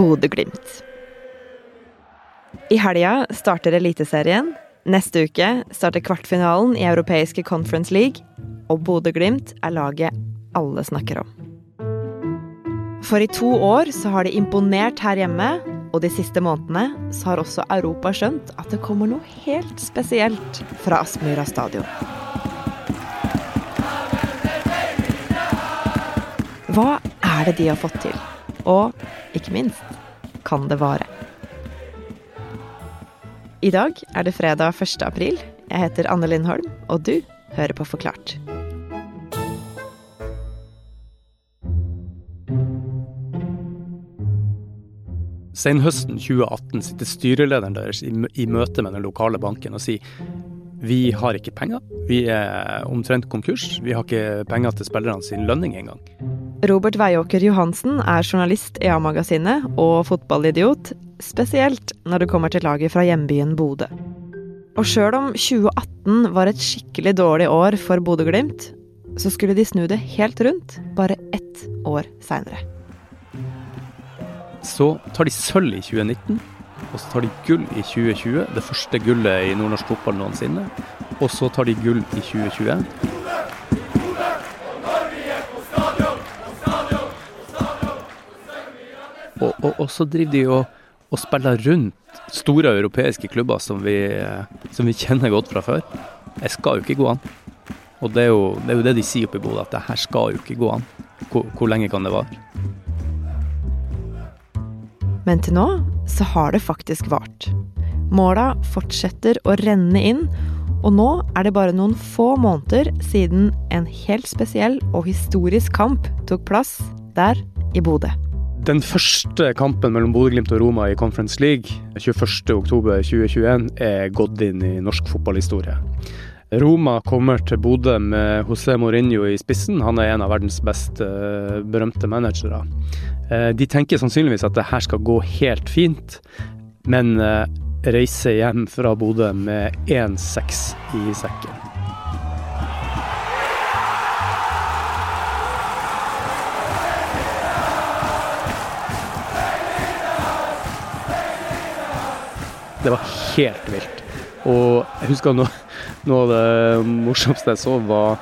Bodø-Glimt. I helga starter Eliteserien. Neste uke starter kvartfinalen i Europeiske Conference League. Og Bodø-Glimt er laget alle snakker om. For i to år så har de imponert her hjemme, og de siste månedene så har også Europa skjønt at det kommer noe helt spesielt fra Aspmyra stadion. Hva er det de har fått til? Og ikke minst, kan det vare? I dag er det fredag 1. april. Jeg heter Anne Lindholm, og du hører på Forklart. Senhøsten 2018 sitter styrelederen deres i, møte med den lokale banken og sier vi har ikke penger, vi er omtrent konkurs, vi har ikke penger til spillerne sin lønning engang. Robert Veiåker Johansen er journalist i A-magasinet og fotballidiot, spesielt når det kommer til laget fra hjembyen Bodø. Og sjøl om 2018 var et skikkelig dårlig år for Bodø-Glimt, så skulle de snu det helt rundt bare ett år seinere. Så tar de sølv i 2019, og så tar de gull i 2020, det første gullet i nordnorsk fotball noensinne. Og så tar de gull i 2021. Og, og, og så driver de og, og, spiller rundt store europeiske klubber som vi, som vi kjenner godt fra før. Jeg skal jo ikke gå an. Og det er jo det, er jo det de sier oppe i Bodø, at det her skal jo ikke gå an. Hvor, hvor lenge kan det vare? Men til nå så har det faktisk vart. Måla fortsetter å renne inn, og nå er det bare noen få måneder siden en helt spesiell og historisk kamp tok plass der i Bodø. Den første kampen mellom Bodø-Glimt og Roma i Conference League 21.10.2021 er gått inn i norsk fotballhistorie. Roma kommer til Bodø med José Mourinho i spissen. Han er en av verdens best uh, berømte managere. Uh, de tenker sannsynligvis at det her skal gå helt fint, men uh, reiser hjem fra Bodø med 1-6 i sekken. Det var helt vilt. Og jeg husker noe, noe av det morsomste jeg så, var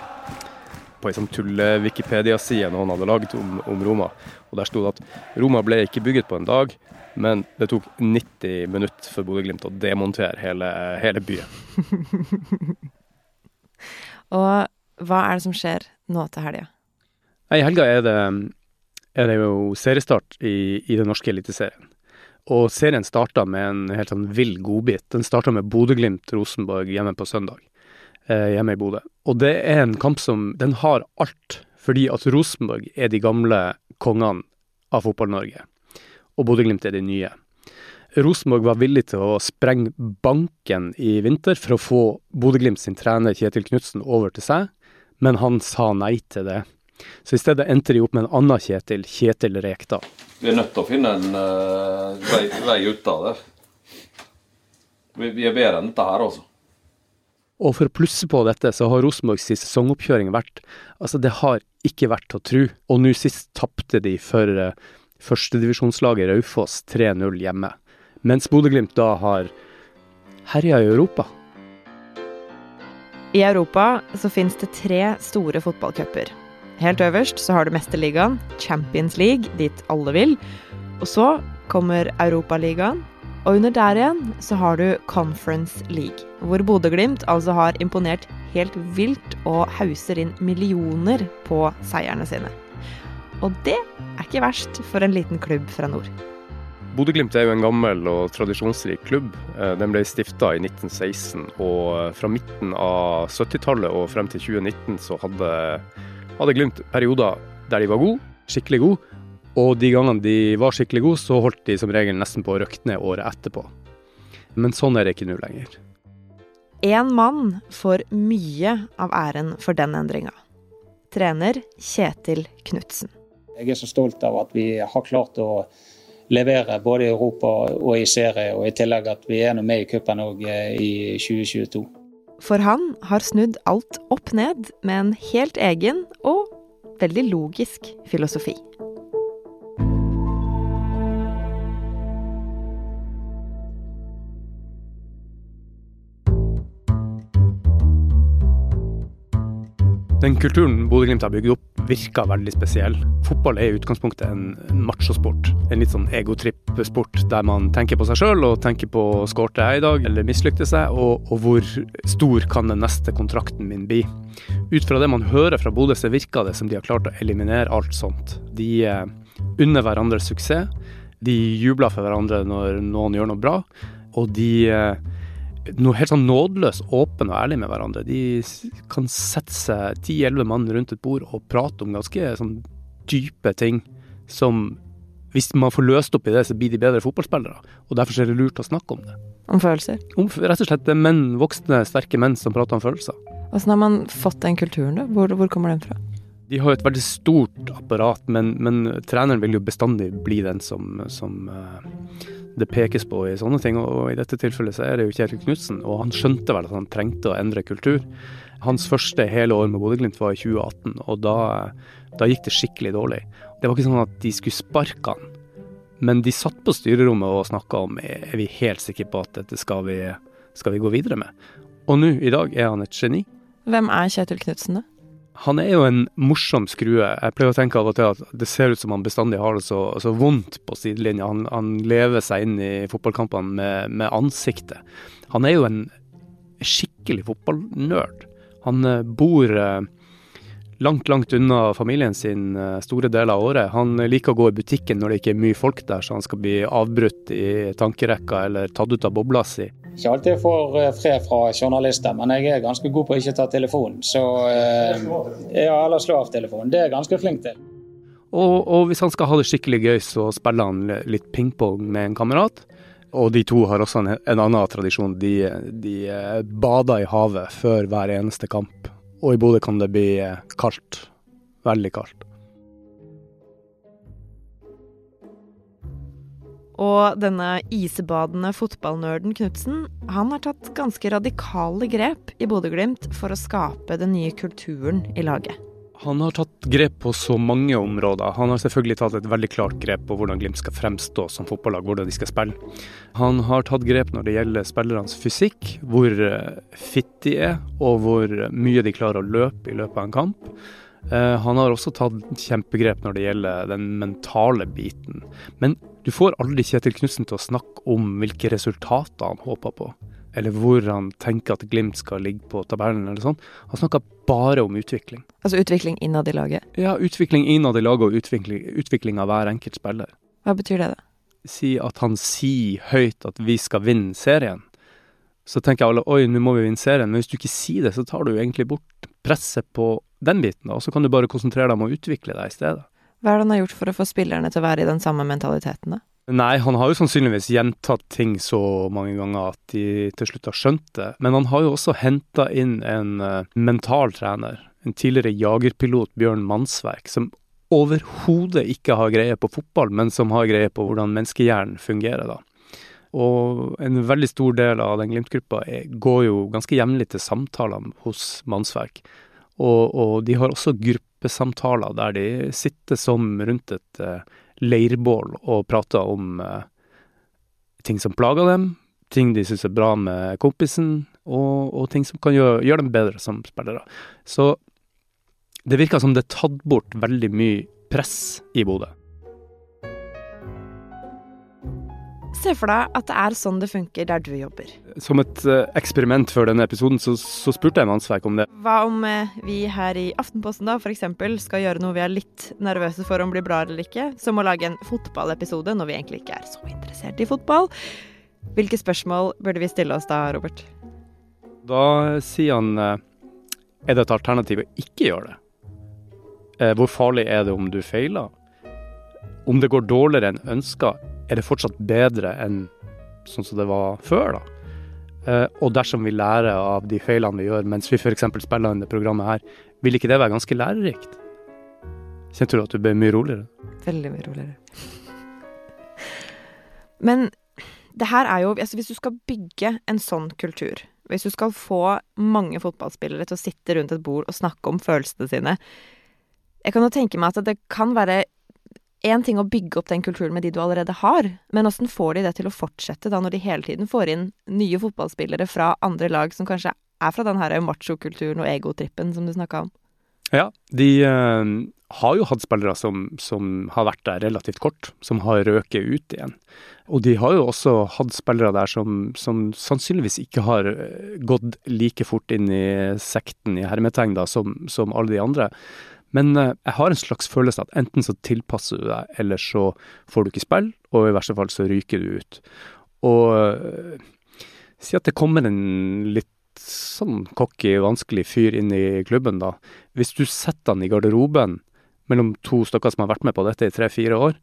på ei sånn tulle-Wikipedia-side noen hadde laget om, om, Roma. Og Der sto det at Roma ble ikke bygget på en dag, men det tok 90 minutter for Bodø-Glimt å demontere hele, hele byen. og hva er det som skjer nå til helga? I helga er det, er det jo seriestart i, i den norske eliteserien. Og serien starta med en helt sånn vill godbit. Den starta med Bodø-Glimt-Rosenborg hjemme på søndag. Eh, hjemme i Bodø. Og det er en kamp som Den har alt, fordi at Rosenborg er de gamle kongene av Fotball-Norge. Og Bodø-Glimt er de nye. Rosenborg var villig til å sprenge banken i vinter for å få Bodø-Glimt sin trener Kjetil Knutsen over til seg, men han sa nei til det. Så i stedet endte de opp med en annen Kjetil, Kjetil Rekdal. Vi er nødt til å finne en uh, vei, vei, ut av det. Vi, vi er bedre enn dette her, altså. Og for å plusse på dette, så har Rosenborgs sesongoppkjøring vært Altså, det har ikke vært å tro. Og nå sist tapte de for uh, førstedivisjonslaget Raufoss 3-0 hjemme. Mens Bodø-Glimt da har herja i Europa. I Europa så finnes det tre store fotballcuper. Helt øverst så har du Mesterligaen, Champions League, dit alle vil. Og så kommer Europaligaen. Og under der igjen så har du Conference League, hvor Bodø-Glimt altså har imponert helt vilt og hauser inn millioner på seierne sine. Og det er ikke verst for en liten klubb fra nord. Bodø-Glimt er jo en gammel og tradisjonsrik klubb. Eh, den ble stifta i 1916, og fra midten av 70-tallet og frem til 2019 så hadde Glimt perioder der de var gode, skikkelig gode, og de gangene de var skikkelig gode, så holdt de som regel nesten på å røkke ned året etterpå. Men sånn er det ikke nå lenger. Én mann får mye av æren for den endringa. Trener Kjetil Knutsen. Jeg er så stolt av at vi har klart å levere både i Europa og i serie, og i tillegg at vi er med i cupen òg eh, i 2022. For han har snudd alt opp ned med en helt egen og veldig logisk filosofi. Den kulturen Bodø-Glimt har bygd opp, virker veldig spesiell. Fotball er i utgangspunktet en machosport. En litt sånn egotripp-sport der man tenker på seg sjøl og tenker på skårte jeg i dag, eller mislykte seg, og, og, hvor stor kan den neste kontrakten min bli. Ut fra det man hører fra Bodø, så virker det som de har klart å eliminere alt sånt. De eh, unner hverandre suksess. De jubler for hverandre når noen gjør noe bra, og de eh, noe helt sånn nådeløst åpen og ærlig med hverandre. De kan sette seg ti-elleve mann rundt et bord og prate om ganske sånn dype ting som hvis man får løst opp i det, så blir de bedre fotballspillere. Og derfor er det lurt å snakke om det. Om følelser? Om rett og slett menn, voksne, sterke menn som prater om følelser. Åssen har man fått den kulturen, da? Hvor, hvor kommer den fra? De har jo et veldig stort apparat, men, men treneren vil jo bestandig bli den som, som uh, det pekes på i sånne ting. Og i dette tilfellet så er det jo Kjetil Knutsen, og han skjønte vel at han trengte å endre kultur. Hans første hele år med Bodø-Glimt var i 2018, og da, da, gikk det skikkelig dårlig. Det var ikke sånn at de skulle sparke han, men de satt på styrerommet og snakka om er vi helt sikre på at dette skal vi, skal vi gå videre med. Og nå, i dag, er han et geni. Hvem er Kjetil Knutsen, da? Han er jo en morsom skrue. Jeg pleier å tenke av og til at det ser ut som han bestandig har det så, så vondt på sidelinja. Han, han, lever seg inn i fotballkampene med, med, ansiktet. Han er jo en skikkelig fotballnerd. Han eh, bor eh, langt, langt unna familien sin eh, store deler av året. Han liker å gå i butikken når det ikke er mye folk der, så han skal bli avbrutt i tankerekka eller tatt ut av bobla si. Ikke alltid jeg får eh, fred fra journalister, men jeg er ganske god på å ikke ta telefonen. Så eh, ja, eller slå av telefonen. Det er jeg ganske flink til. Og, og, hvis han skal ha det skikkelig gøy, så spiller han litt pingpong med en kamerat. Og de to har også en, en annen tradisjon. De, de eh, bader i havet før hver eneste kamp. Og i Bodø kan det bli kaldt. Veldig kaldt. Og denne isebadende fotballnerden Knutsen, han har tatt ganske radikale grep i Bodø-Glimt for å skape den nye kulturen i laget. Han har tatt grep på så mange områder. Han har selvfølgelig tatt et veldig klart grep på hvordan Glimt skal fremstå som fotballag, hvordan de skal spille. Han har tatt grep når det gjelder spillernes fysikk, hvor fitt fit de er, og hvor mye de klarer å løpe i løpet av en kamp. Eh, han har også tatt kjempegrep når det gjelder den mentale biten. Men du får aldri Kjetil Knutsen til å snakke om hvilke resultater han håper på, eller hvor han tenker at Glimt skal ligge på tabellen, eller sånn. Han snakker bare om utvikling. Altså utvikling innad i laget? Ja, utvikling innad i laget og utvikling, utvikling av hver enkelt spiller. Hva betyr det, da? Si at han sier høyt at vi skal vinne serien. Så tenker alle oi, nå må vi vinne serien, men hvis du ikke sier det, så tar du egentlig bort presset på den biten, og så kan du bare konsentrere deg om å utvikle deg i stedet. Hva er det han har gjort for å få spillerne til å være i den samme mentaliteten, da? Nei, han har jo sannsynligvis gjentatt ting så mange ganger at de til slutt har skjønt det. Men han har jo også henta inn en uh, mental trener, en tidligere jagerpilot, Bjørn Mannsverk, som overhodet ikke har greie på fotball, men som har greie på hvordan menneskehjernen fungerer, da. Og en veldig stor del av den Glimt-gruppa går jo ganske jevnlig til samtaler hos Mannsverk. Og, og, de har også gruppesamtaler der de sitter som rundt et uh, leirbål og prater om uh, ting som plager dem, ting de syns er bra med kompisen, og, og ting som kan gjøre, gjøre, dem bedre som spillere. Så det virker som det er tatt bort veldig mye press i Bodø. Se for deg at det er sånn det funker der du jobber. Som et uh, eksperiment før denne episoden, så, så spurte jeg Mannsverk om det. Hva om uh, vi her i Aftenposten da f.eks. skal gjøre noe vi er litt nervøse for om blir bra eller ikke, som å lage en fotballepisode når vi egentlig ikke er så interessert i fotball? Hvilke spørsmål burde vi stille oss da, Robert? Da sier han uh, er det et alternativ å ikke gjøre det? hvor farlig er det om du feiler? Om det går dårligere enn ønska, er det fortsatt bedre enn sånn som det var før, da. Eh, og dersom vi lærer av de feilene vi gjør mens vi f.eks. spiller inn det programmet her, vil ikke det være ganske lærerikt? Kjente du at du ble mye roligere? Veldig mye roligere. Men det her er jo altså Hvis du skal bygge en sånn kultur, Hvis du skal få mange fotballspillere til å sitte rundt et bord og snakke om følelsene sine Jeg kan jo tenke meg at det kan være én ting å bygge opp den kulturen med de du allerede har, men åssen får de det til å fortsette da når de hele tiden får inn nye fotballspillere fra andre lag som kanskje er fra den her machokulturen og egotrippen som du snakka om? Ja, de eh, har jo hatt spillere som, som, har vært der relativt kort, som har røket ut igjen. Og de har jo også hatt spillere der som, som sannsynligvis ikke har eh, gått like fort inn i sekten i hermetegn da, som, som alle de andre. Men eh, jeg har en slags følelse at enten så tilpasser du deg, eller så får du ikke spille, og i verste fall så ryker du ut. Og uh, si at det kommer en litt sånn cocky, vanskelig fyr inn i klubben, da. Hvis du setter han i garderoben mellom to stykker som har vært med på dette i tre-fire år,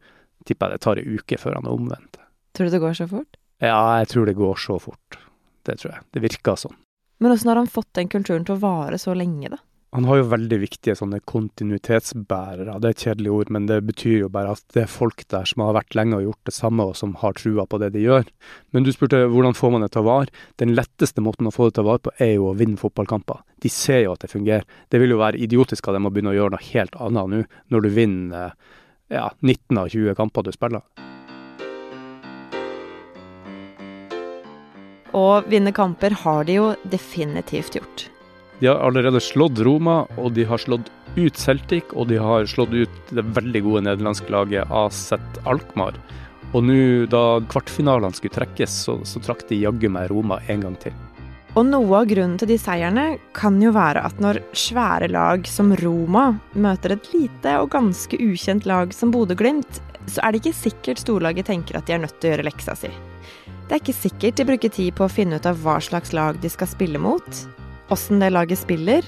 tipper jeg det tar ei uke før han er omvendt. Tror du det går så fort? Ja, jeg tror det går så fort. Det tror jeg. Det virker sånn. Men åssen har han fått den kulturen til å vare så lenge, da? Han har jo veldig viktige sånne kontinuitetsbærere. Det er et kjedelig ord, men det betyr jo bare at det er folk der som har vært lenge og gjort det samme, og som har trua på det de gjør. Men du spurte hvordan får man det til å vare. Den letteste måten å få det til å vare på, er jo å vinne fotballkamper. De ser jo at det fungerer. Det vil jo være idiotisk av dem å begynne å gjøre noe helt annet nå, når du vinner ja, 19 av 20 kamper du spiller. Å vinne kamper har de jo definitivt gjort. De har allerede slått Roma, og de har slått ut Celtic, og de har slått ut det veldig gode nederlandske laget AZ Alkmaar. Og nå, da kvartfinalene skulle trekkes, så, så trakk de jaggu meg Roma en gang til. Og noe av grunnen til de seierne kan jo være at når svære lag som Roma møter et lite og ganske ukjent lag som Bodø-Glimt, så er det ikke sikkert storlaget tenker at de er nødt til å gjøre leksa si. Det er ikke sikkert de bruker tid på å finne ut av hva slags lag de skal spille mot, åssen det laget spiller,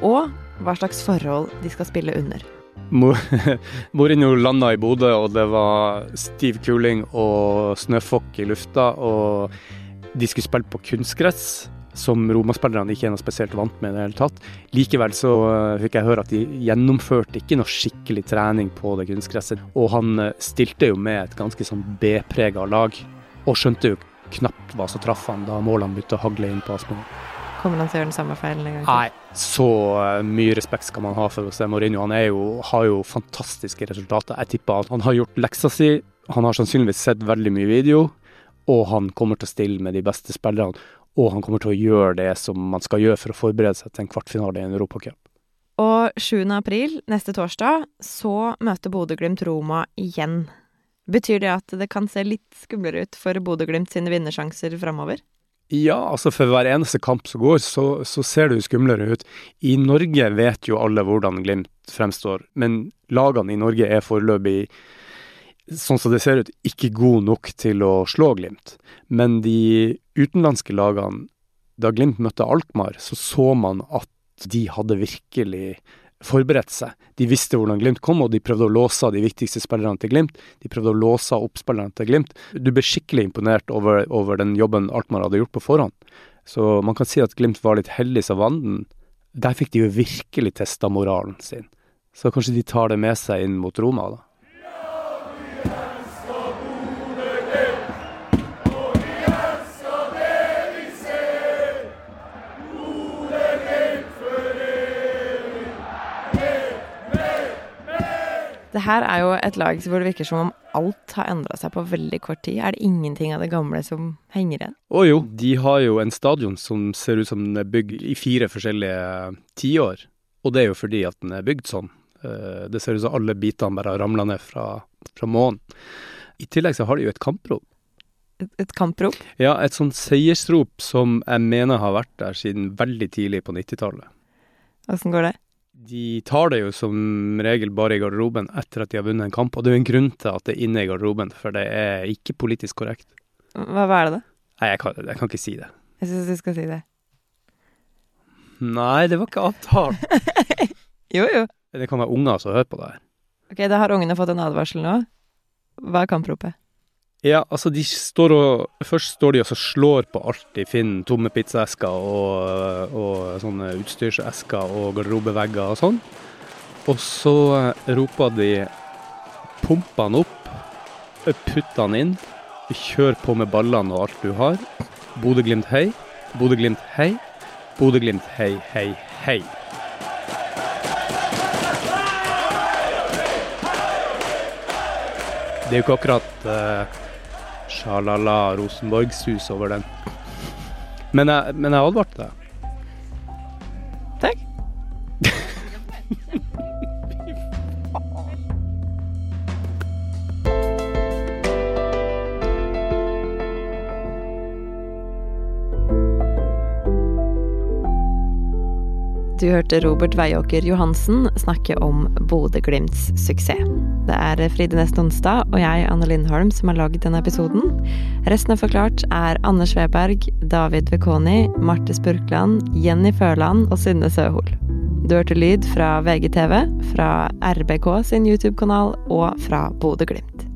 og hva slags forhold de skal spille under. Mourinho landa i Bodø, og det var stiv kuling og snøfokk i lufta. Og de skulle spille på kunstgress, som romaspillerne ikke er noe spesielt vant med i det hele tatt. Likevel så eh, fikk jeg høre at de gjennomførte ikke noe skikkelig trening på det kunstgresset. Og han eh, stilte jo med et ganske sånn B-prega lag, og skjønte jo knapt hva som traff han da målene begynte å hagle inn på Aspmyr. Kommer han til å gjøre den samme feilen en gang til? Nei, så eh, mye respekt skal man ha for José Mourinho. Han jo, har jo fantastiske resultater. Jeg tipper at han har gjort leksa si. Han har sannsynligvis sett veldig mye video, og han kommer til å stille med de beste spillerne. Og han kommer til å gjøre det som man skal gjøre for å forberede seg til en kvartfinale i en europacup. Og 7. april, neste torsdag, så møter Bodø-Glimt Roma igjen. Betyr det at det kan se litt skumlere ut for Bodø-Glimt sine vinnersjanser framover? Ja, altså for hver eneste kamp som går, så, så, ser det jo skumlere ut. I Norge vet jo alle hvordan Glimt fremstår, men lagene i Norge er foreløpig, sånn som det ser ut, ikke gode nok til å slå Glimt. Men de utenlandske lagene, da Glimt møtte Alkmaar, så så man at de hadde virkelig forberedt seg. De visste hvordan Glimt kom, og de prøvde å låse av de viktigste spillerne til Glimt. De prøvde å låse av oppspillerne til Glimt. Du ble skikkelig imponert over, over den jobben Altmar hadde gjort på forhånd. Så man kan si at Glimt var litt heldig som vanden. Der fikk de jo virkelig testa moralen sin. Så kanskje de tar det med seg inn mot Roma, da. Det her er jo et lag hvor det virker som om alt har endra seg på veldig kort tid. Er det ingenting av det gamle som henger igjen? Å jo, de har jo en stadion som ser ut som den er bygd i fire forskjellige tiår. Og det er jo fordi at den er bygd sånn. Eh, det ser ut som alle bitene bare har ramla ned fra, fra månen. I tillegg så har de jo et kamprop. Et, et kamprop? Ja, et sånt seiersrop som jeg mener har vært der siden veldig tidlig på 90-tallet. Åssen går det? De tar det jo som regel bare i garderoben etter at de har vunnet en kamp, og det er jo en grunn til at det er inne i garderoben, for det er ikke politisk korrekt. Hva, hva er det, da? Nei, jeg kan, jeg kan ikke si det. Jeg syns du skal si det. Nei, det var ikke avtalen. jo, jo. Det kan være unger som hører på det her. Ok, da har ungene fått en advarsel nå. Hva er kampropet? Ja, altså de står og Først står de og slår på alt de finner. Tomme pizzaesker og, og sånne utstyrsesker og garderobevegger og sånn. Og så eh, roper de 'pump han opp', putt han inn, kjør på med ballene og alt du har. Bodø-Glimt hei. Bodø-Glimt hei. Bodø-Glimt hei, hei, hei. Det er jo ikke akkurat uh, sjalala Rosenborg-sus over den. Men jeg, men jeg advarte deg. Takk. Du hørte Robert Veiåker Johansen snakke om Bodø-Glimts suksess. Det er Fride Nest Onsdag og jeg, Anne Lindholm, som har lagd denne episoden. Resten av Forklart er Anders Weberg, David Vekoni, Marte Spurkland, Jenny Førland og Synne Søhol. Du hørte lyd fra VGTV, fra RBK sin YouTube-kanal og fra Bodø-Glimt.